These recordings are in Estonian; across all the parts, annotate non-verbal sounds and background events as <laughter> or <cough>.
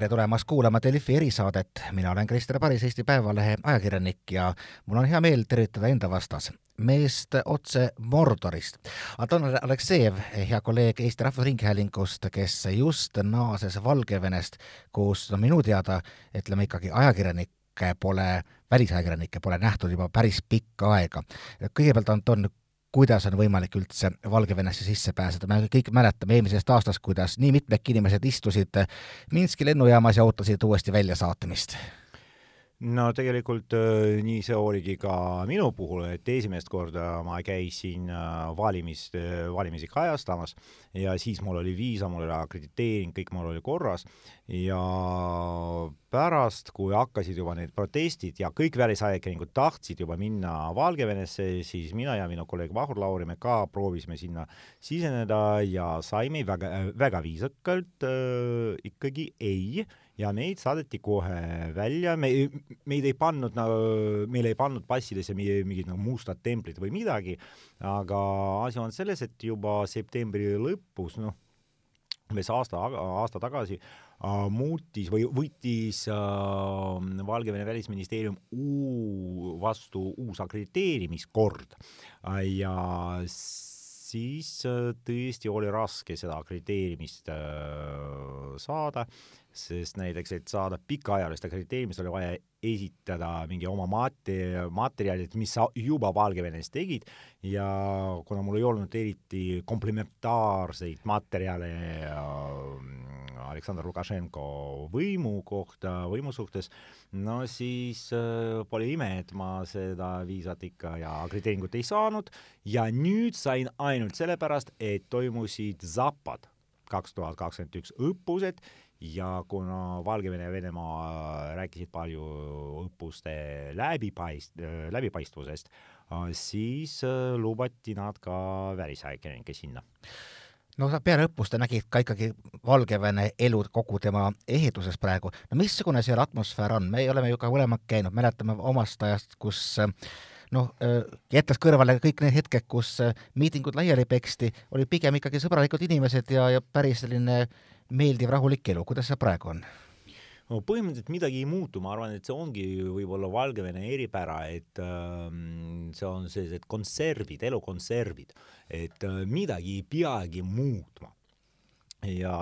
tere tulemast kuulama Delfi erisaadet, mina olen Krister Paris, Eesti Päevalehe ajakirjanik ja mul on hea meel tervitada enda vastas meest otse Mordorist. Anton Aleksejev, hea kolleeg Eesti Rahvusringhäälingust, kes just naases Valgevenest, kus no minu teada, ütleme ikkagi ajakirjanikke pole, välisajakirjanikke pole nähtud juba päris pikka aega. kõigepealt, Anton, kuidas on võimalik üldse Valgevenesse sisse pääseda, me kõik mäletame eelmisest aastast, kuidas nii mitmedki inimesed istusid Minski lennujaamas ja ootasid uuesti väljasaatmist no tegelikult äh, nii see oligi ka minu puhul, et esimest korda ma käisin äh, valimist, äh, valimisi kajastamas ja siis mul oli viisa, mul oli akrediteering, kõik mul oli korras. Ja pärast, kui hakkasid juba need protestid ja kõik välisajakirjanikud tahtsid juba minna Valgevenesse, siis mina ja minu kolleeg Vahur Lauri, me ka proovisime sinna siseneda ja saime väga, väga viisakalt äh, ikkagi ei. Ja meid saadeti kohe välja, me, meid ei pannud nagu, meile ei pannud passidesse mingid nagu mustad templid või midagi, aga asi on selles, et juba septembri lõpus, noh, umbes aasta, aasta tagasi äh, muutis või võttis äh, Valgevene välisministeerium uu, vastu uus akrediteerimiskord. Äh, ja siis äh, tõesti oli raske seda akrediteerimist äh, saada sest näiteks, et saada pikaajalist akrediteerimist, oli vaja esitada mingi oma mate-, materjalid, mis sa juba Valgevenes tegid. Ja kuna mul ei olnud eriti komplementaarseid materjale äh, Aleksandr Lukašenko võimu kohta, võimu suhtes, no siis äh, pole ime, et ma seda viisat ikka ja akrediteeringut ei saanud. Ja nüüd sain ainult sellepärast, et toimusid Zapad kaks tuhat kakskümmend üks õppused. Ja kuna Valgevene ja Venemaa rääkisid palju õppuste läbipaist-, läbipaistvusest, siis äh, lubati nad ka välisajakirjanikke sinna. No sa peale õppust nägid ka ikkagi Valgevene elu kogu tema ehituses praegu. no missugune seal atmosfäär on, me oleme ju ka mõlemad käinud, mäletame omast ajast, kus noh, äh, jättes kõrvale kõik need hetked, kus äh, miitingud laiali peksti, olid pigem ikkagi sõbralikud inimesed ja, ja päris selline meeldiv rahulik elu, kuidas see praegu on? no põhimõtteliselt midagi ei muutu, ma arvan, et see ongi võib-olla Valgevene eripära, et äh, see on sellised konservid, elukonservid, et äh, midagi ei peagi muutma. ja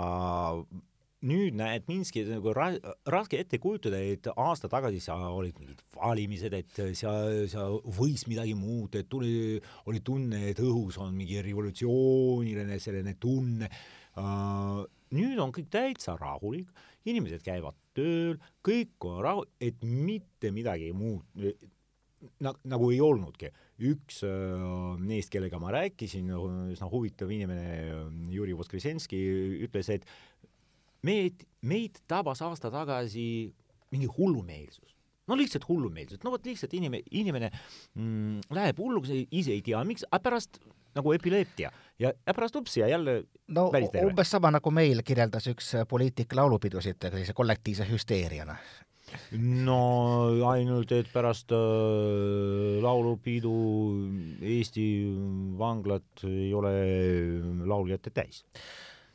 nüüd näed Minski nagu ra raske ette kujutada, et aasta tagasi sa olid mingid valimised, et seal, seal võis midagi muuta, et tuli, oli tunne, et õhus on mingi revolutsiooniline selline tunne uh,. nüüd on kõik täitsa rahulik, inimesed käivad tööl, kõik on rahu, et mitte midagi muud na, nagu ei olnudki. üks äh, neist, kellega ma rääkisin, üsna huvitav inimene, Juri Voskresenski, ütles, et meid, meid tabas aasta tagasi mingi hullumeelsus. no lihtsalt hullumeelsus, no vot lihtsalt inimene, inimene mm, läheb hulluks, ise ei tea, miks, aga pärast nagu epileptia ja, ja pärast ups ja jälle no umbes sama, nagu meil kirjeldas üks poliitik laulupidusid sellise kollektiivse hüsteeriana. No ainult, et pärast äh, laulupidu Eesti vanglad ei ole lauljate täis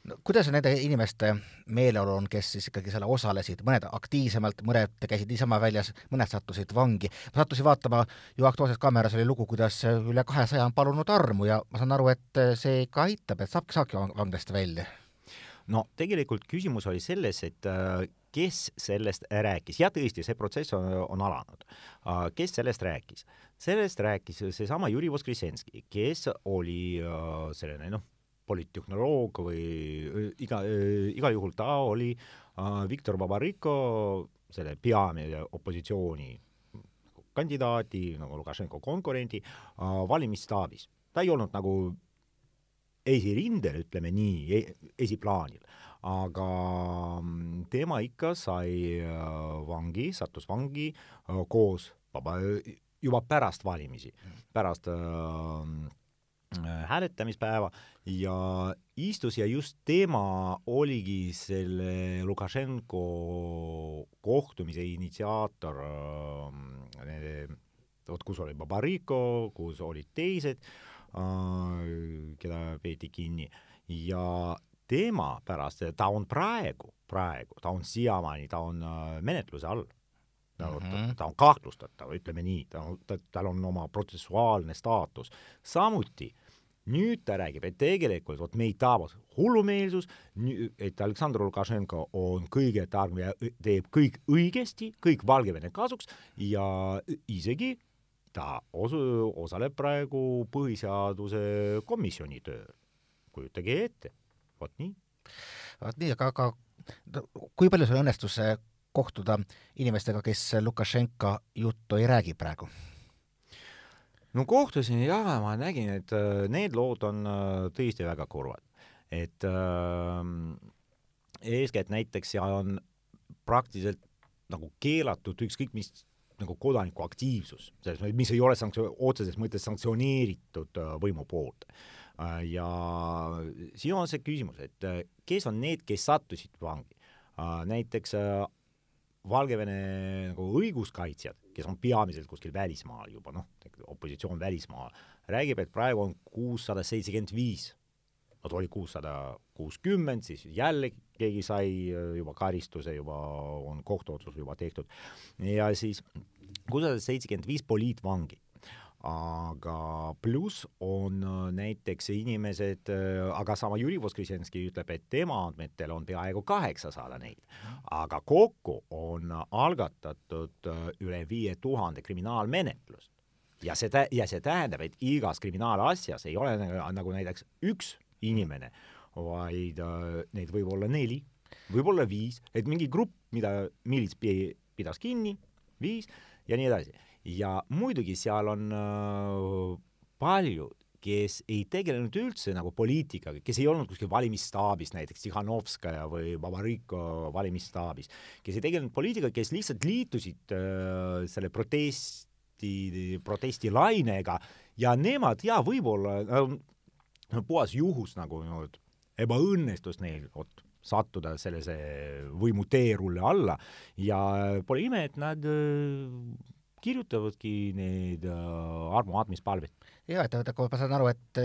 no kuidas nende inimeste meeleolu on, kes siis ikkagi selle osalesid, mõned aktiivsemalt, mõned käisid niisama väljas, mõned sattusid vangi. ma sattusin vaatama, ju Aktuaalses Kaameras oli lugu, kuidas üle kahesaja on palunud armu ja ma saan aru, et see ka aitab, et saab, saabki vanglast välja. no tegelikult küsimus oli selles, et äh, kes sellest rääkis ja tõesti, see protsess on, on alanud. Äh, kes sellest rääkis? sellest rääkis seesama Juri Voskresenski, kes oli äh, selline noh, poliittehnoloog või iga, igal juhul ta oli äh, Viktor Babariko, selle peamise opositsiooni kandidaadi, nagu Lukašenko konkurendi äh,, valimisstaabis. ta ei olnud nagu esirindel, ütleme nii, esiplaanil, aga mm, tema ikka sai äh, vangi, sattus vangi koos vaba, juba pärast valimisi, pärast Äh, hääletamispäeva ja istus ja just tema oligi selle Lukašenko kohtumise initsiaator, äh, vot kus oli Babariko, kus olid teised, äh, keda peeti kinni ja tema pärast, ta on praegu, praegu, ta on siiamaani, ta on äh, menetluse all nagu mm -hmm. ta, ta on kahtlustatav, ütleme nii, ta, ta, tal on oma protsessuaalne staatus. samuti nüüd ta räägib, et tegelikult vot meid tabas hullumeelsus, et Aleksandr Lukašenko on kõige targem ja teeb kõik õigesti, kõik Valgevene kasuks ja isegi ta osu-, osaleb praegu põhiseaduse komisjoni tööl. kujutage ette, vot nii. vot nii, aga, aga kui palju sul õnnestus kohtuda inimestega, kes Lukašenka juttu ei räägi praegu? No kohtusin ja ma nägin, et äh, need lood on äh, tõesti väga kurvad. et äh, eeskätt näiteks seal on praktiliselt nagu keelatud ükskõik mis nagu kodanikuaktiivsus, selles mõttes, mis ei ole sanktsioon, otseses mõttes sanktsioneeritud äh, võimu poolt. ja siin on see küsimus, et kes on need, kes sattusid vangi. näiteks Valgevene nagu õiguskaitsjad, kes on peamiselt kuskil välismaal juba noh, opositsioon välismaal, räägib, et praegu on kuussada seitsekümmend viis, ta oli kuussada kuuskümmend, siis jälle keegi sai juba karistuse, juba on kohtuotsus juba tehtud. Ja siis kuussada seitsekümmend viis poliitvangi aga pluss on äh, näiteks inimesed, äh, aga sama Jüri Voskresenski ütleb, et tema andmetel on peaaegu kaheksasada neid, aga kokku on algatatud äh, üle viie tuhande kriminaalmenetlust. ja see tä-, ja see tähendab, et igas kriminaalasjas ei ole nagu, näiteks üks inimene, vaid neid võib olla neli, võib-olla viis, et mingi grupp, mida miilits pidas kinni, viis ja nii edasi ja muidugi seal on äh, paljud, kes ei tegelenud üldse nagu poliitikaga, kes ei olnud kuskil valimisstaabis, näiteks Tihhanovskaja või Babariko valimisstaabis, kes ei tegelenud poliitikaga, kes lihtsalt liitusid äh, selle protesti, protestilainega ja nemad jaa, võib-olla äh, puhas juhus nagu niimoodi ebaõnnestus neil, vot sattuda sellise võimu teerulle alla. Ja pole ime, et nad äh, kirjutavadki need äh, armuandmispalveid. jaa, et, kui ma saan aru, et,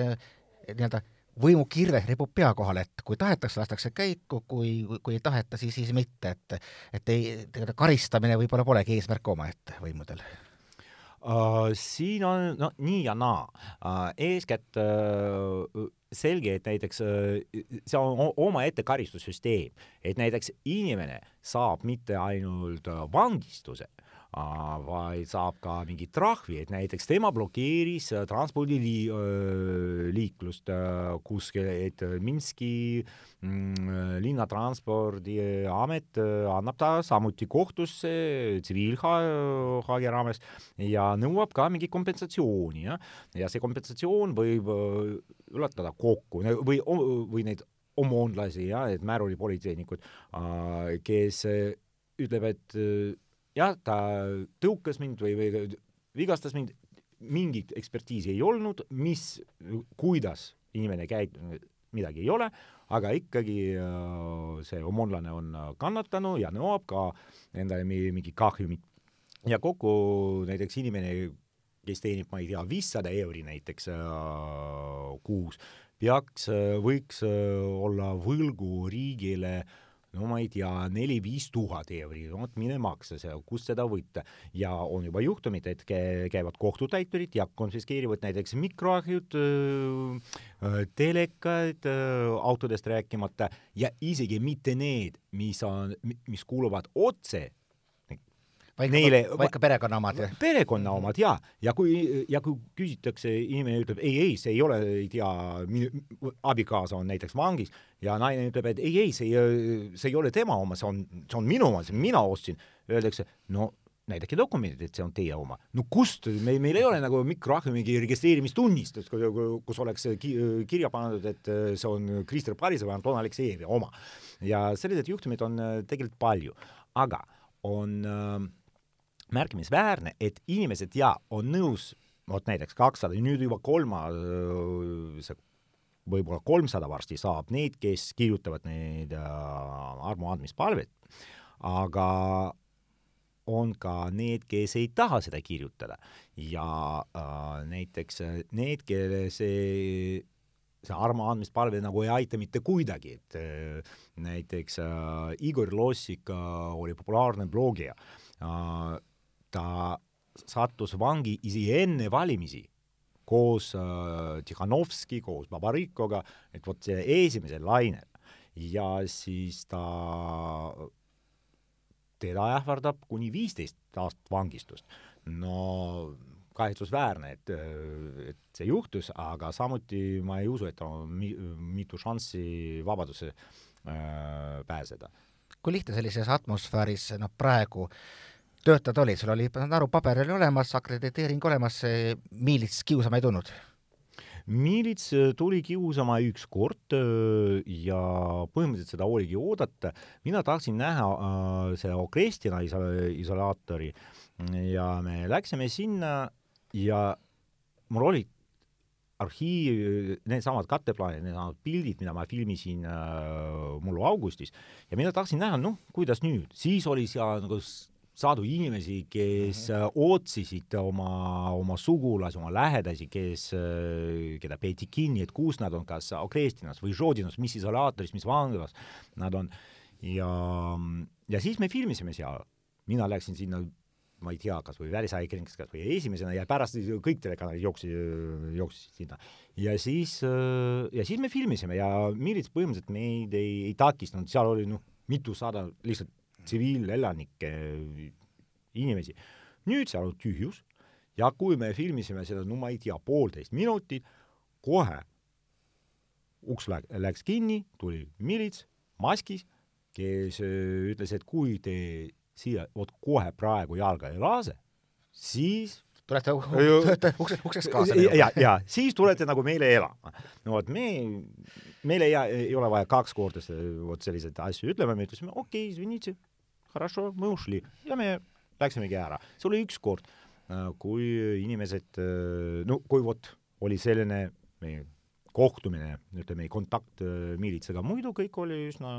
et nii-öelda võimukirve ripub pea kohal, et kui tahetakse, lastakse käiku, kui, kui, kui ei taheta, siis, siis mitte, et et ei, tegelikult karistamine võib-olla polegi eesmärk omaette võimudel uh,. Siin on no nii ja naa uh,. eeskätt uh, selge, et näiteks see on omaette karistussüsteem, et näiteks inimene saab mitte ainult vangistuse, vaid saab ka mingit trahvi, et näiteks tema blokeeris äh, transpordiliiklust äh, kuskil, et Minski mm, linnatranspordiamet äh, annab ta samuti kohtusse tsiviilhaagi raames ja nõuab ka mingit kompensatsiooni, jah. ja see kompensatsioon võib ületada kokku või, või neid omoonlasi, jah, et märulipolitseinikud, kes ütleb, et jah, ta tõukas mind või, või vigastas mind, mingit ekspertiisi ei olnud, mis, kuidas inimene käib, midagi ei ole, aga ikkagi äh, see omonlane on kannatanud ja nõuab ka endale mingi kahjumit. ja kokku näiteks inimene, kes teenib, ma ei tea, viissada euri näiteks äh, kuus, peaks, võiks äh, olla võlgu riigile äh, no ma ei tea, neli-viis tuhat euri, vot mine maksa seal, kust seda võtta. ja on juba juhtumid, et käivad kohtutäiturid ja konfiskeerivad näiteks mikroahjud, telekad, autodest rääkimata ja isegi mitte need, mis on, mis kuuluvad otse vaid neile vaid ka perekonna omad? perekonna omad jaa, ja kui, ja kui küsitakse, inimene ütleb ei, ei, see ei ole, ei tea, abikaasa on näiteks vangis ja naine ütleb, et ei, ei, see ei, see ei ole tema oma, see on, see on minu oma, see mina ostsin, öeldakse, no näidake dokumendid, et see on teie oma. no kust, meil, meil ei ole nagu mikroahju mingi registreerimistunnistust, kus oleks kirja pandud, et see on Krister Parise või Anton Aleksejevi oma. ja selliseid juhtumeid on tegelikult palju, aga on äh, märkimisväärne, et inimesed ja on nõus, vot näiteks kakssada, nüüd juba kolmas, võib-olla kolmsada varsti saab neid, kes kirjutavad neid äh, armuandmispalveid, aga on ka need, kes ei taha seda kirjutada. Ja äh, näiteks need, kelle see see armuandmispalve nagu ei aita mitte kuidagi, et äh, näiteks äh, Igor Lossik äh, oli populaarne blogija. Äh,, ta sattus vangi isegi enne valimisi koos äh, Tihhanovski, koos Babarikoga, et vot see esimesel lainel ja siis ta, teda ähvardab kuni viisteist aastat vangistust. no kahetsusväärne, et, et see juhtus, aga samuti ma ei usu, et on mi, mitu šanssi vabaduse äh, pääseda. kui lihtne sellises atmosfääris noh, praegu töötada oli, sul oli, saan aru, paber oli olemas, akrediteering olemas, miilits kiusama ei tulnud? miilits äh, tuli kiusama üks kord äh, ja põhimõtteliselt seda oligi oodata. mina tahtsin näha äh, selle Okrestina isolaatori ja me läksime sinna ja mul olid arhiiv, needsamad katteplaanid, needsamad pildid, mida ma filmisin äh, mullu augustis ja mina tahtsin näha, noh, kuidas nüüd, siis oli seal nagu sadu inimesi, kes mm -hmm. otsisid oma, oma sugulasi, oma lähedasi, kes, äh, keda peeti kinni, et kus nad on, kas Okrestinas või Žodinas, mis isolaatoris, mis vanglas nad on. ja, ja siis me filmisime seal, mina läksin sinna ma ei tea, kas või välisajakirjanik, kas või esimesena ja pärast kõik telekanalid jooksid, jooksisid sinna. ja siis, ja siis me filmisime ja miilits põhimõtteliselt meid ei, ei takistanud, seal oli noh, mitusada lihtsalt tsiviilelanikke, inimesi. nüüd seal on tühjus ja kui me filmisime seda, no ma ei tea, poolteist minutit, kohe uks läks, läks kinni, tuli milits maskis, kes äh, ütles, et kui te siia vot kohe praegu jalga ei lase, siis tulete uksest, uksest kaasa. Nagu. ja, ja siis tulete nagu meile elama. no vot me, meil ei, ei ole vaja kaks korda vot selliseid asju ütlema, me ütlesime okei okay,, хорошо, мы ушли ja me läksimegi ära. see oli üks kord, äh, kui inimesed, äh, no kui vot oli selline meie kohtumine, ütleme, kontakt äh, miilitsaga, muidu kõik oli üsna,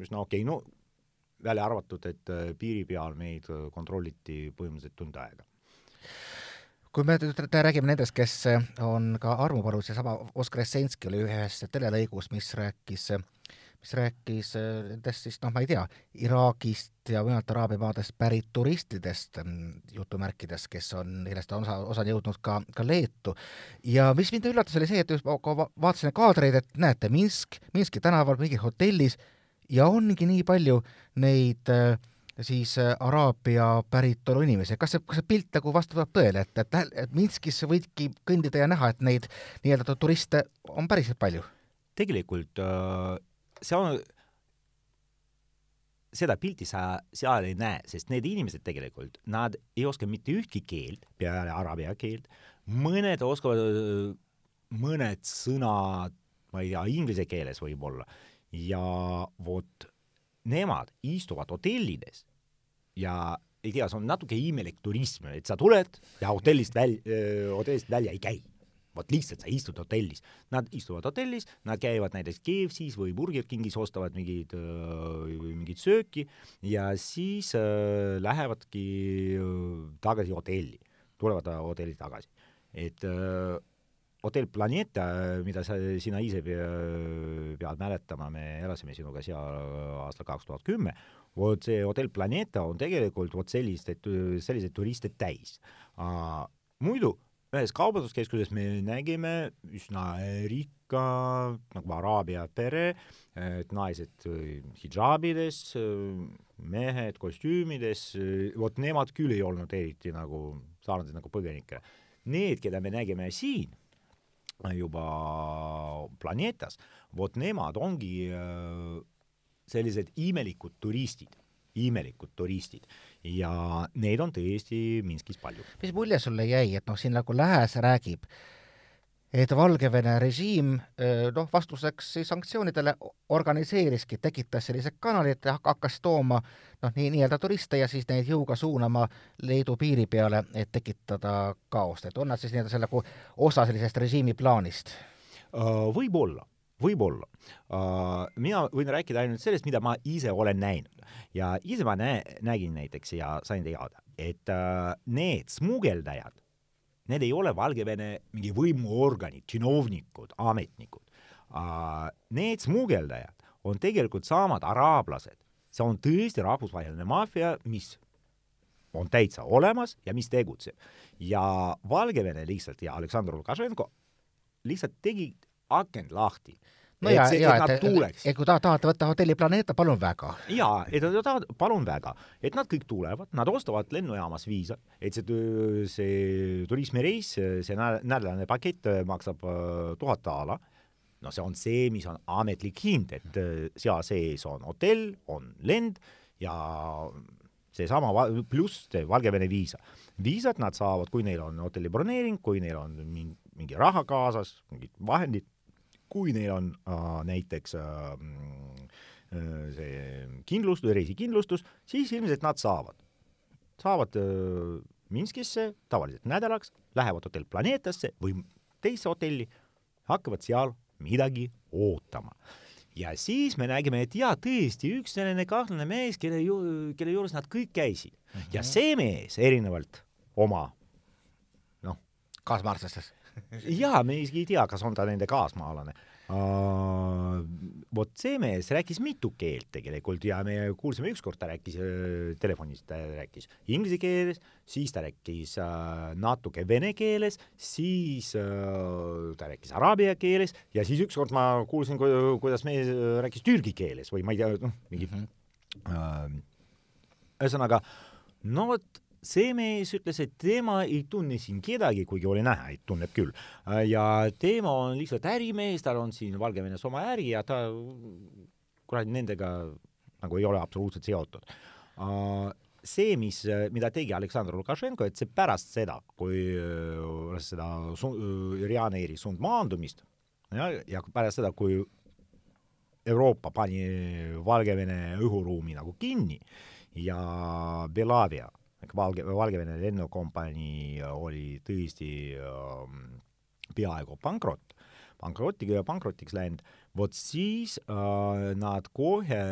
üsna okei okay., no välja arvatud, et äh, piiri peal meid äh, kontrolliti põhimõtteliselt tund aega kui me nüüd räägime nendest, kes äh, on ka armupalus, seesama Oskar Essenski oli ühes telelõigus, mis rääkis, mis rääkis nendest siis noh, ma ei tea, Iraagist ja mujalt Araabia maadest pärit turistidest, mm, jutumärkides, kes on, kellest on osa, osa jõudnud ka, ka Leetu. ja mis mind üllatas, oli see, et kui vaatasin kaadreid, et näete, Minsk, Minski tänaval mingis hotellis ja ongi nii palju neid äh, siis äh, Araabia päritolu inimesi, kas see, kas see pilt nagu vastab tõele, et, et, et Minskis võidki kõndida ja näha, et neid nii-öelda turiste on päriselt palju? tegelikult äh, see on, seda pilti sa seal ei näe, sest need inimesed tegelikult, nad ei oska mitte ühtki keelt peale araabia keelt, mõned oskavad mõned sõnad, ma ei tea, inglise keeles võib-olla ja vot nemad istuvad hotellides ja ei tea, see on natuke imelik turism, et sa tuled ja hotellist väl-, hotellist välja ei käi. Vot lihtsalt sa istud hotellis. Nad istuvad hotellis, nad käivad näiteks KFC-s või Burger Kingis, ostavad mingid, mingit sööki ja siis äh, lähevadki tagasi hotelli, tulevad hotelli tagasi. et äh, hotell Planeta, mida sa, sina ise pead mäletama, me elasime sinuga seal aastal kaks tuhat kümme, vot see hotell Planeta on tegelikult vot sellist, selliseid turiste täis. muidu ühes kaubanduskeskuses me nägime üsna rikka nagu araabia pere, et naised hidžaabides, mehed kostüümides, vot nemad küll ei olnud eriti nagu sarnased nagu põgenikele. Need, keda me nägime siin, juba planeetas, vot nemad ongi äh, sellised imelikud turistid, imelikud turistid ja neid on tõesti Minskis palju. mis mulje sulle jäi, et noh, siin nagu Lääs räägib äh, et Valgevene režiim noh, vastuseks sanktsioonidele organiseeriski, tekitas sellised kanalid, hakkas tooma noh, nii, nii-öelda turiste ja siis neid jõuga suunama Leedu piiri peale, et tekitada kaost, et on nad siis nii-öelda selle osa sellisest režiimi plaanist? Võib-olla, võib-olla. mina võin rääkida ainult sellest, mida ma ise olen näinud ja ise ma näe-, nägin näiteks ja sain teada, et need smugeldajad Need ei ole Valgevene mingi võimuorganid, činovnikud, ametnikud. Need smugeldajad on tegelikult samad araablased, see on tõesti rahvusvaheline maffia, mis on täitsa olemas ja mis tegutseb. ja Valgevene lihtsalt ja Aleksandr Lukašenko lihtsalt tegi akent lahti no ja, ja et, et, et kui ta, tahate võtta hotelli Planeeta, palun väga. jaa, et nad tahavad, palun väga, et nad kõik tulevad, nad ostavad lennujaamas viisa, et see, see turismireis, see nädalane pakett maksab äh, tuhat daala, no see on see, mis on ametlik hind, et äh, seal sees on hotell, on lend ja seesama pluss see Valgevene viisa. viisat nad saavad, kui neil on hotelli broneering, kui neil on mingi, mingi raha kaasas, mingid vahendid kui neil on äh, näiteks äh, äh, see kindlustus, reisikindlustus, siis ilmselt nad saavad, saavad äh, Minskisse tavaliselt nädalaks, lähevad hotell Planetasse või teise hotelli, hakkavad seal midagi ootama. ja siis me nägime, et jaa, tõesti, üks selline kahtlane mees, kelle ju, kelle juures nad kõik käisid mm. -hmm. ja see mees, erinevalt oma noh, kaasmaalastest <laughs> jaa, me isegi ei tea, kas on ta nende kaasmaalane uh,. vot see mees rääkis mitu keelt tegelikult ja me kuulsime ükskord, ta rääkis äh, telefonis, ta rääkis inglise keeles, siis ta rääkis uh, natuke vene keeles, siis uh, ta rääkis araabia keeles ja siis ükskord ma kuulsin, kuidas mees rääkis türgi keeles või ma ei tea, noh, mingi mm -hmm. ühesõnaga, no vot see mees ütles, et tema ei tunne siin kedagi, kuigi oli näha, et tunneb küll. ja tema on lihtsalt ärimees, tal on siin Valgevenes oma äri ja ta kuradi nendega nagu ei ole absoluutselt seotud. see, mis, mida tegi Aleksandr Lukašenko, et see pärast seda, kui seda Ryanairi sundmaandumist ja, ja pärast seda, kui Euroopa pani Valgevene õhuruumi nagu kinni ja Belavia Valge, Valgevene lennukompanii oli tõesti äh, peaaegu pankrot, pankrotiga ja pankrotiks läinud, vot siis äh, nad kohe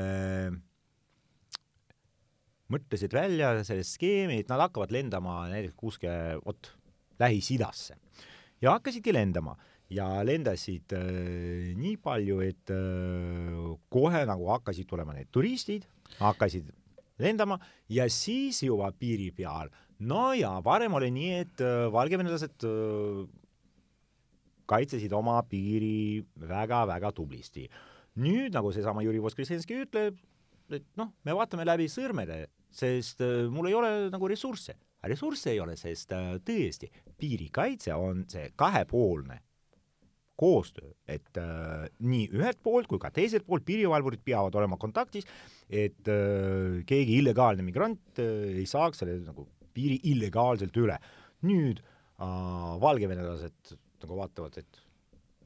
mõtlesid välja selle skeemi, et nad hakkavad lendama näiteks kuskile, vot, Lähis-Idasse. ja hakkasidki lendama ja lendasid äh, nii palju, et äh, kohe nagu hakkasid tulema need turistid, hakkasid lendama ja siis juba piiri peal. no ja varem oli nii, et äh, valgevenelased äh, kaitsesid oma piiri väga-väga tublisti. nüüd, nagu seesama Juri Voskresenski ütleb, et noh, me vaatame läbi sõrmede, sest äh, mul ei ole nagu ressursse. ressursse ei ole, sest tõesti, piirikaitse on see kahepoolne koostöö, et äh, nii ühelt poolt kui ka teiselt poolt piirivalvurid peavad olema kontaktis, et äh, keegi illegaalne migrant äh, ei saaks selle nagu piiri illegaalselt üle. nüüd äh, valgevenelased nagu vaatavad, et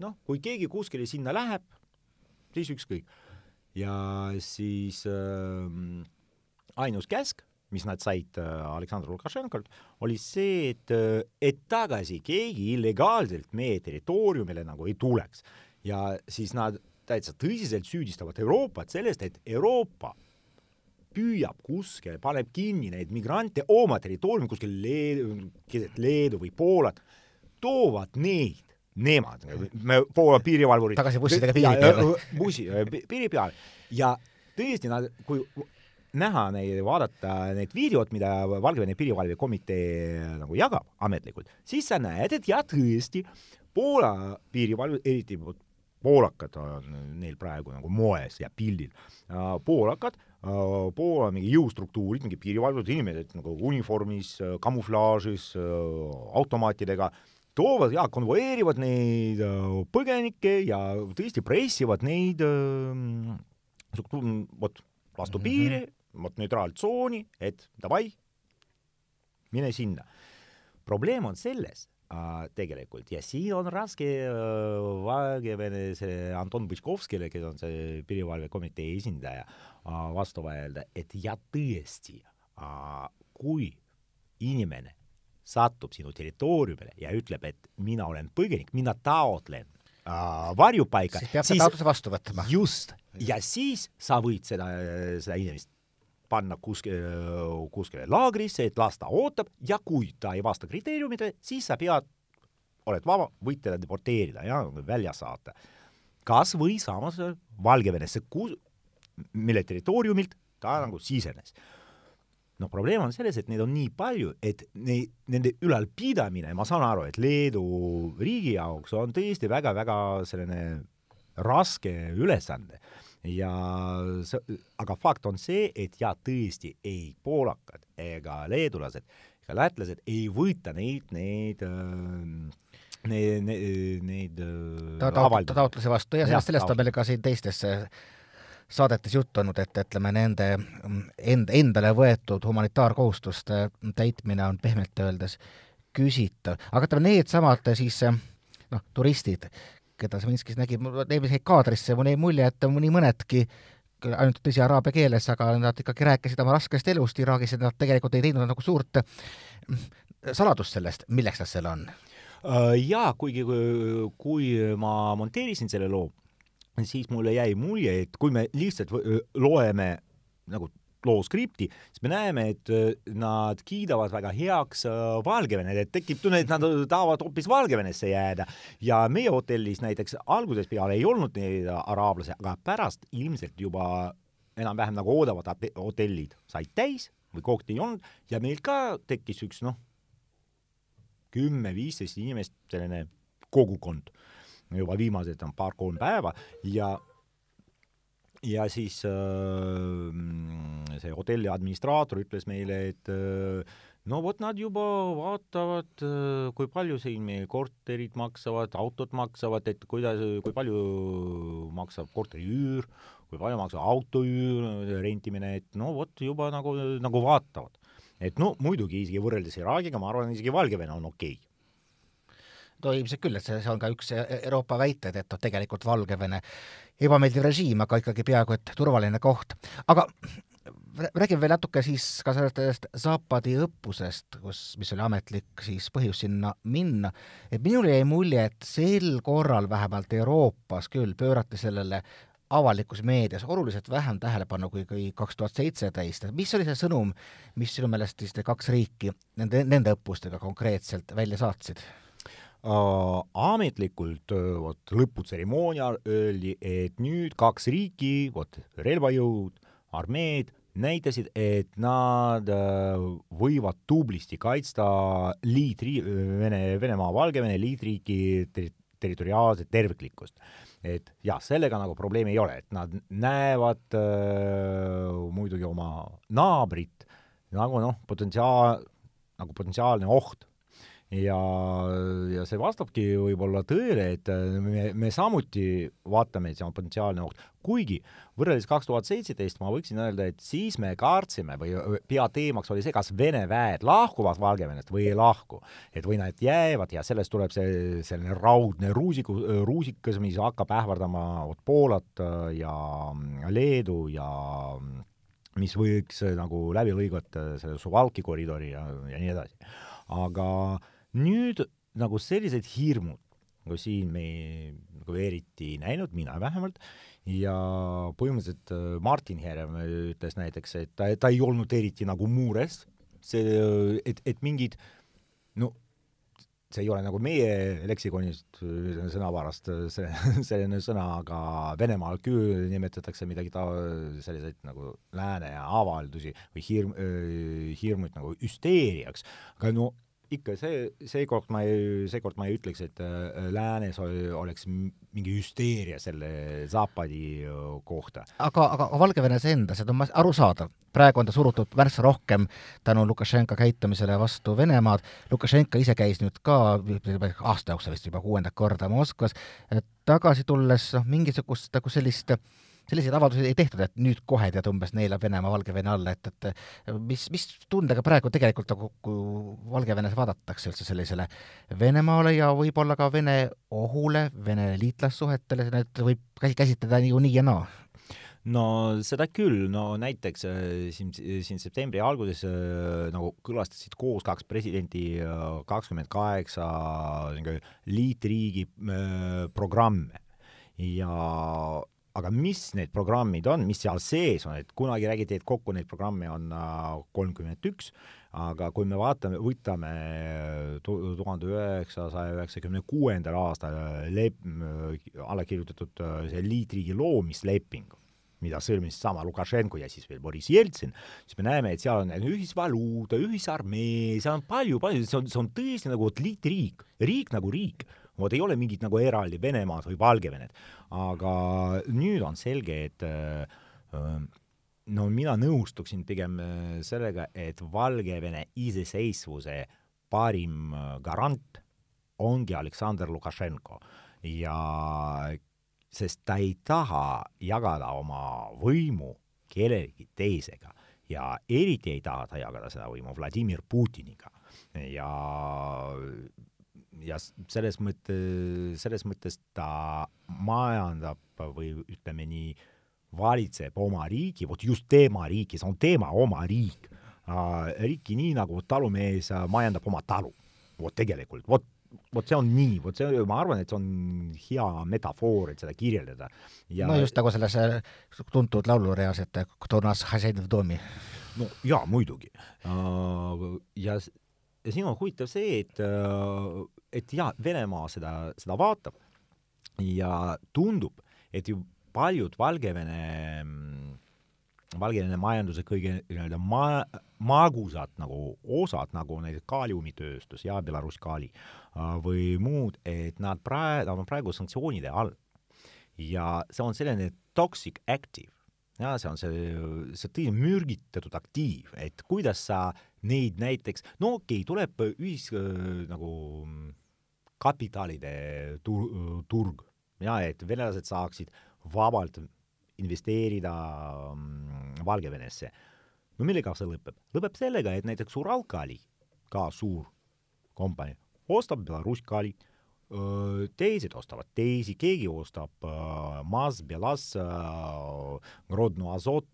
noh, kui keegi kuskile sinna läheb, siis ükskõik. ja siis äh, ainus käsk mis nad said äh, Aleksandr Lukašenkolt, oli see, et, äh, et tagasi keegi illegaalselt meie territooriumile nagu ei tuleks. ja siis nad täitsa tõsiselt süüdistavad Euroopat sellest, et Euroopa püüab kuskil, paneb kinni neid migrante oma territooriumil kuskil Leedu, keset Leedu või Poolat, toovad neid, nemad, me Poola piirivalvurid tagasi bussidega piiri peale. bussi, piiri peale ja tõesti nad, kui näha neid, vaadata need videod, mida Valgevene piirivalvekomitee nagu jagab ametlikult, siis sa näed, et jah, tõesti, Poola piirivalve, eriti poolakad on neil praegu nagu moes ja pildil, poolakad, Poola mingi jõustruktuurid, mingi piirivalvurid, inimesed nagu uniformis, kamuflaažis, automaatidega, toovad ja konvoeerivad neid põgenikke ja tõesti pressivad neid vot vastu mm -hmm. Vot neutraaltsooni, et davai, mine sinna. probleem on selles äh, tegelikult ja siin on raske äh, Valgevene see Anton Põškovskile, kes on see piirivalvekomitee esindaja äh,, vastu vaielda, et ja tõesti äh,, kui inimene satub sinu territooriumile ja ütleb, et mina olen põgenik, mina taotlen äh, varjupaika, siis peab siis, taotluse vastu võtma. just, ja siis sa võid seda, seda inimest panna kuskile, kuskile laagrisse, et las ta ootab ja kui ta ei vasta kriteeriumidele, siis sa pead, oled vaba, võid teda deporteerida ja välja saata. kas või samas Valgevenesse, kus, mille territooriumilt ta nagu sisenes. no probleem on selles, et neid on nii palju, et neid, nende ülalpidamine, ma saan aru, et Leedu riigi jaoks on tõesti väga-väga selline raske ülesanne ja see, aga fakt on see, et ja tõesti ei poolakad ega leedulased ega lätlased ei võta neid, neid äh, neid, neid, neid ta taotluse, taotluse vastu. Ja sellest, sellest on meil ka siin teistes saadetes juttu olnud, et ütleme, nende end, endale võetud humanitaarkohustuste täitmine on pehmelt öeldes küsitav. aga ütleme, needsamad siis noh, turistid, keda Zelinskis nägi, mul eelmise kaadrisse mul jäi mulje, et mõni mõnedki ainult tõsi araabia keeles, aga nad ikkagi rääkisid oma raskest elust Iraagis ja nad tegelikult ei teinud nagu suurt saladust sellest, milleks nad seal on. Äh, jaa, kuigi kui ma monteerisin selle loo, siis mulle jäi mulje, et kui me lihtsalt loeme nagu loo skripti, siis me näeme, et nad kiidavad väga heaks Valgevene, et tekib tunne, et nad tahavad hoopis Valgevenesse jääda. ja meie hotellis näiteks algusest peale ei olnud neid araablasi, aga pärast ilmselt juba enam-vähem nagu oodavad hotellid said täis või kohti ei olnud ja meil ka tekkis üks noh, kümme-viisteist inimest, selline kogukond juba viimased on paar-kolm päeva ja ja siis äh, see hotelli administraator ütles meile, et äh, no vot, nad juba vaatavad äh,, kui palju siin meie korterid maksavad, autod maksavad, et kuidas, kui palju maksab korteri üür, kui palju maksab auto üür, rentimine, et no vot, juba nagu, nagu vaatavad. Et no muidugi isegi võrreldes Iraagiga, ma arvan, isegi Valgevene on okei. okay no ilmselt küll, et see, see on ka üks Euroopa väited, et noh, tegelikult Valgevene ebameeldiv režiim, aga ikkagi peaaegu et turvaline koht. aga räägime veel natuke siis ka sellest Zapadi õppusest, kus, mis oli ametlik siis põhjus sinna minna, et minule jäi mulje, et sel korral vähemalt Euroopas küll pöörati sellele avalikus meedias oluliselt vähem tähelepanu kui, kui kaks tuhat seitseteist, et mis oli see sõnum, mis sinu meelest siis need kaks riiki nende, nende õppustega konkreetselt välja saatsid? Ametlikult uh, vot lõputseremoonial öeldi, et nüüd kaks riiki, vot relvajõud, armeed, näitasid, et nad uh, võivad tublisti kaitsta liitri-, Vene, Venemaa, Valgevene liitriiki ter-, territoriaalset terviklikkust. Et jah, sellega nagu probleemi ei ole, et nad näevad äh, muidugi oma naabrit nagu noh, potentsiaal, nagu potentsiaalne oht ja, ja see vastabki võib-olla tõele, et äh, me, me samuti vaatame, et see on potentsiaalne oht, kuigi võrreldes kaks tuhat seitseteist ma võiksin öelda, et siis me kartsime või peateemaks oli see, kas Vene väed lahkuvad Valgevenest või ei lahku. et või nad jäävad ja sellest tuleb see selline raudne ruusiku, ruusikas, mis hakkab ähvardama vot Poolat äh, ja Leedu ja mis võiks äh, nagu läbi lõigata selle Suvalki koridori ja, ja nii edasi. aga äh, nüüd nagu sellised hirmud, nagu siin me nagu eriti ei näinud, mina vähemalt, ja põhimõtteliselt äh, Martin Herem ütles näiteks, et ta, ta ei olnud eriti nagu mures, see, et, et mingid no see ei ole nagu meie leksikonist sõnavarast see, <laughs> selline sõna, aga Venemaal küll nimetatakse midagi ta-, selliseid nagu lääne avaldusi või hirm, hirmud nagu hüsteeriaks, aga no ikka see, seekord ma ei, seekord ma ei ütleks, et äh, läänes oleks mingi hüsteeria selle Zapadi äh, kohta. aga, aga Valgevenes endas, et on arusaadav, praegu on ta surutud märksa rohkem tänu Lukašenka käitumisele vastu Venemaad, Lukašenka ise käis nüüd ka aasta jooksul vist juba kuuendat korda Moskvas, tagasi tulles noh, mingisugust nagu sellist äh, selliseid avaldusi ei tehtud, et nüüd kohe tead umbes neelab Venemaa Valgevene alla, et, et mis, mis tundega praegu tegelikult nagu Valgevenes vaadatakse üldse sellisele Venemaale ja võib-olla ka Vene ohule, Vene liitlassuhetele, need võib käsitleda ju nii ja naa. No seda küll, no näiteks äh, siin, siin septembri alguses äh, nagu külastasid koos kaks presidenti äh, kakskümmend kaheksa liitriigi programme ja aga mis need programmid on, mis seal sees on, et kunagi räägiti, et kokku neid programme on äh, kolmkümmend üks, aga kui me vaatame, võtame tuhande üheksasaja üheksakümne kuuendal aastal lep-, alla kirjutatud see liitriigi loomisleping, mida sõlmis sama Lukašenko ja siis veel Boris Jeltsin, siis me näeme, et seal on ühisvaluuta, ühisarmee, seal on palju-palju, see on, see on tõesti nagu liitriik, riik nagu riik vot ei ole mingit nagu eraldi Venemaad või Valgevenet. aga nüüd on selge, et äh, no mina nõustuksin pigem äh, sellega, et Valgevene iseseisvuse parim äh, garant ongi Aleksandr Lukašenko. Ja sest ta ei taha jagada oma võimu kellegi teisega. Ja eriti ei taha ta jagada seda võimu Vladimir Putiniga. Ja ja selles mõtte, selles mõttes ta majandab või ütleme nii, valitseb oma riigi, vot just tema riigi, see on tema oma riik äh,, riiki nii nagu talumees majandab oma talu. vot tegelikult, vot, vot see on nii, vot see, ma arvan, et see on hea metafoor, et seda kirjeldada ja.... no just nagu selles äh, tuntud laulureas, et äh, Donas Hasenov Domi. no jaa, muidugi äh,. ja ja siin on huvitav see, et äh, et jaa, Venemaa seda, seda vaatab ja tundub, et ju paljud Valgevene, Valgevene majanduse kõige nii-öelda ma-, magusad nagu osad, nagu näiteks kaaliumitööstus ja Belarus Kali äh, või muud, et nad praegu, nad on praegu sanktsioonide all. ja see on selline toxic active, ja see on see, see tõi mürgitatud aktiiv, et kuidas sa neid näiteks, no okei okay,, tuleb ühis nagu kapitalide tur-, turg ja et venelased saaksid vabalt investeerida mm, Valgevenesse. no millega see lõpeb? lõpeb sellega, et näiteks Uralkali, ka suur kompanii, ostab Belarus Kali, teised ostavad teisi, keegi ostab Maz, Belas, Grodno Azot,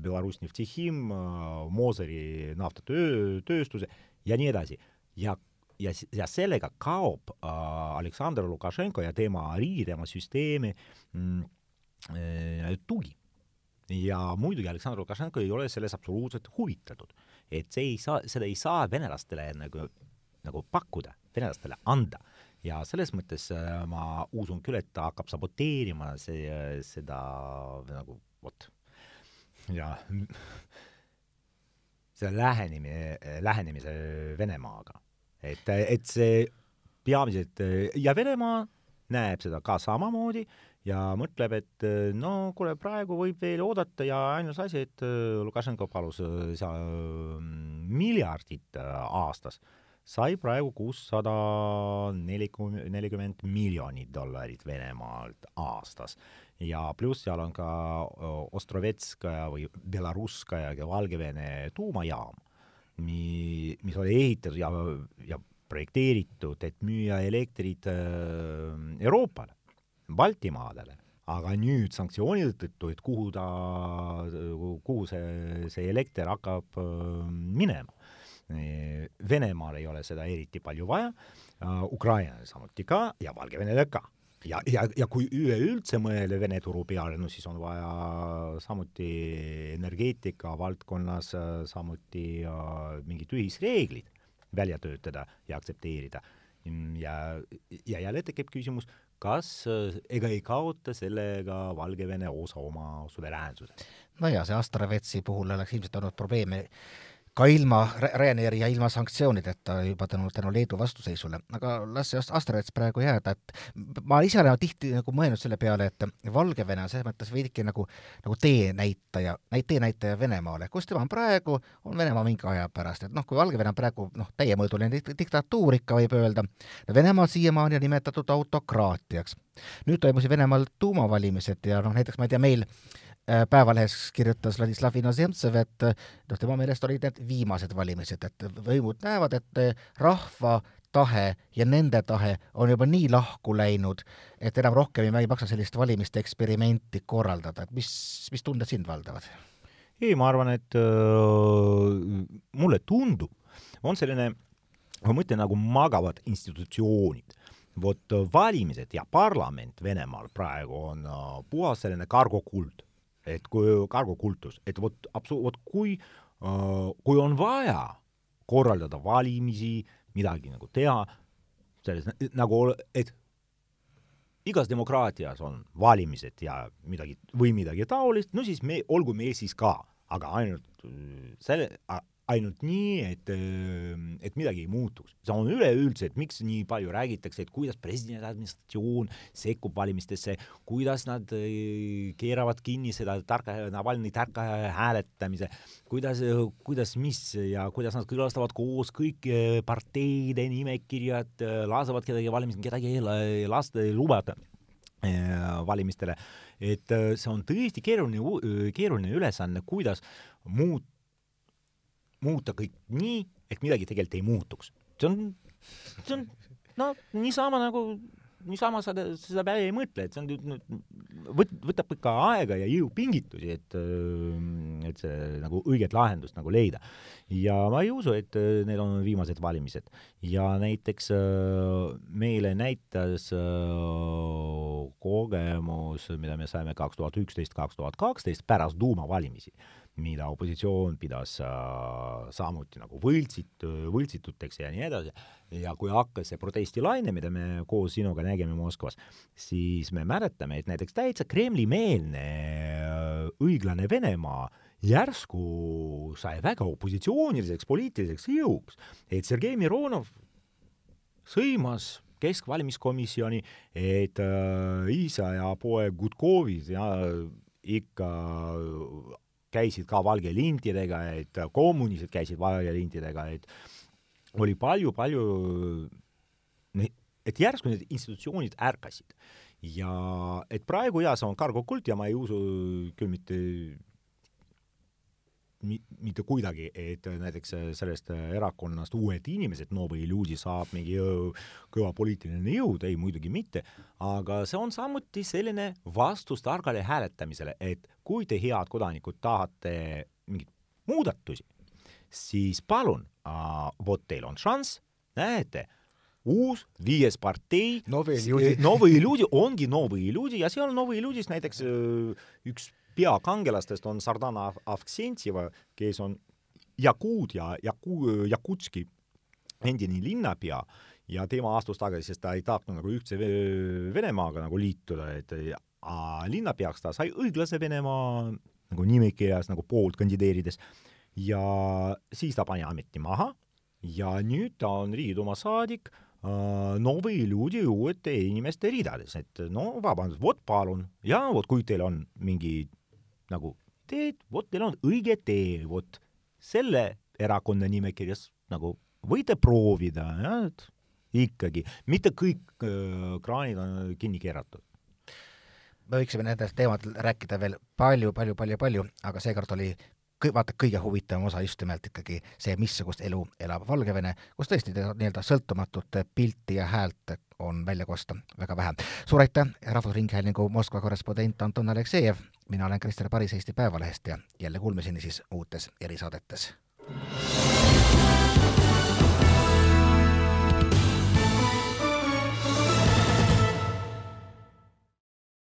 Belarus Neftihim, Moseri naftatööstuse ja nii edasi. ja ja, ja sellega kaob äh, Aleksandr Lukašenko ja tema riigi, tema süsteemi mm, äh, tugi. ja muidugi Aleksandr Lukašenko ei ole selles absoluutselt huvitatud. et see ei saa, seda ei saa venelastele nagu, nagu pakkuda, venelastele anda. ja selles mõttes äh, ma usun küll, et ta hakkab saboteerima see, seda nagu vot, ja <laughs> selle lähenemine, lähenemise Venemaaga et, et see peamiselt ja Venemaa näeb seda ka samamoodi ja mõtleb, et no kuule, praegu võib veel oodata ja ainus asi, et Lukašenko palus seal miljardit aastas, sai praegu kuussada nelikümmend, nelikümmend miljonit dollarit Venemaalt aastas. ja pluss seal on ka Ostrovetskaja või Belarusskaja ja Valgevene tuumajaam mi-, mis oli ehitatud ja, ja projekteeritud, et müüa elektrit äh, Euroopale, Baltimaadele, aga nüüd sanktsioonide tõttu, et kuhu ta, kuhu see, see elekter hakkab äh, minema. Venemaal ei ole seda eriti palju vaja Ukrainale samuti ka ja Valgevenele ka ja, ja, ja kui üleüldse mõelda Vene turu peale, no siis on vaja samuti energeetika valdkonnas samuti mingid ühisreeglid välja töötada ja aktsepteerida. ja, ja jälle tekib küsimus, kas ega ei kaota sellega Valgevene osa oma suveräänsusest? no ja see Astravetsi puhul oleks ilmselt olnud probleeme ka ilma Ryanairi ja ilma sanktsioonideta juba tänu, tänu Leedu vastuseisule, aga las see Astrets praegu jääda, et ma ise olen tihti nagu mõelnud selle peale, et Valgevene on selles mõttes veidike nagu, nagu teenäitaja, teenäitaja Venemaale, kus tema on praegu, on Venemaa mingi aja pärast, et noh, kui Valgevene on praegu noh, täiemõõduline diktatuur ikka võib öelda, Venemaal siiamaani on nimetatud autokraatiaks. nüüd toimusid Venemaal tuumavalimised ja noh, näiteks ma ei tea, meil Äh, Päevalehes kirjutas Vladislav Inozemtsev, et noh, tema meelest olid need viimased valimised, et võimud näevad, et rahva tahe ja nende tahe on juba nii lahku läinud, et enam rohkem ei maksa sellist valimiste eksperimenti korraldada, et mis, mis tunded sind valdavad? ei, ma arvan, et äh, mulle tundub, on selline, ma mõtlen nagu magavad institutsioonid. Vot valimised ja parlament Venemaal praegu on uh, puhas selline kargokuld et kui kargokultus, et vot absu-, vot kui kui on vaja korraldada valimisi, midagi nagu teha, selles nagu, et igas demokraatias on valimised ja midagi või midagi taolist, no siis me, olgu meil siis ka, aga ainult selle, ainult nii, et, et midagi ei muutuks. see on üleüldse, et miks nii palju räägitakse, et kuidas presidendi administratsioon sekkub valimistesse, kuidas nad äh, keeravad kinni seda tarka, Navalnõi tarka hääletamise, kuidas, kuidas mis ja kuidas nad külastavad koos kõik äh, parteide nimekirjad, äh, lasevad kedagi valimistele, kedagi ei lasta, ei lubata valimistele, et see on tõesti keeruline, keeruline ülesanne, kuidas muut-, muuta kõik nii, et midagi tegelikult ei muutuks. see on, see on no niisama nagu, niisama sa seda peale ei mõtle, et see on võt-, võtab ikka aega ja jõupingutusi, et, et see nagu õiget lahendust nagu leida. ja ma ei usu, et need on viimased valimised. ja näiteks meile näitas kogemus, mida me saime kaks tuhat üksteist, kaks tuhat kaksteist pärast tuumavalimisi mida opositsioon pidas äh, samuti nagu võltsit-, võltsituteks ja nii edasi, ja kui hakkas see protestilaine, mida me koos sinuga nägime Moskvas, siis me mäletame, et näiteks täitsa Kremli-meelne äh, õiglane Venemaa järsku sai väga opositsiooniliseks poliitiliseks jõuks, et Sergei Mironov sõimas keskvalimiskomisjoni, et äh, isa ja poeg Gudkovid ja ikka käisid ka valgelintidega, et kommunistid käisid valgelintidega, et oli palju-palju, et järsku need institutsioonid ärkasid. ja et praegu jaa, see on kargokult ja ma ei usu küll mitte mitte kuidagi, et näiteks sellest erakonnast uued inimesed, Novi Illusi saab mingi kõva poliitiline jõud, ei muidugi mitte, aga see on samuti selline vastus targale hääletamisele, et kui te, head kodanikud, tahate mingeid muudatusi, siis palun äh,, vot teil on šanss, näete, uus viies partei, Novi Illusi Illusi ongi Novi Illusi ja seal Novi Illusis näiteks üks peakangelastest on Sardana Avksentjeva, kes on Jakuutia, Jaku-, Jakutski endine linnapea ja tema astus tagasi, sest ta ei tahtnud nagu ühtse Venemaaga nagu liituda, et linnapeaks ta sai õiglase Venemaa nagu nimekirjas nagu poolt kandideerides. Ja siis ta pani ameti maha ja nüüd ta on Riigiduuma saadik Novi Ljudi uuete inimeste ridades, et no vabandust, vot palun, ja vot kui teil on mingi nagu teed, vot teil on õige tee, vot selle erakonna nimekirjas nagu võite proovida, et ikkagi, mitte kõik äh, kraanid on kinni keeratud. me võiksime nendel teemadel rääkida veel palju, palju, palju, palju, aga seekord oli kõ-, vaata, kõige huvitavam osa just nimelt ikkagi see, missugust elu elab Valgevene, kus tõesti nii-öelda sõltumatut pilti ja häält on välja kosta väga vähe. suur aitäh, Rahvusringhäälingu Moskva korrespondent Anton Aleksejev, mina olen Krister Paris Eesti Päevalehest ja jälle kuulmiseni siis uutes erisaadetes.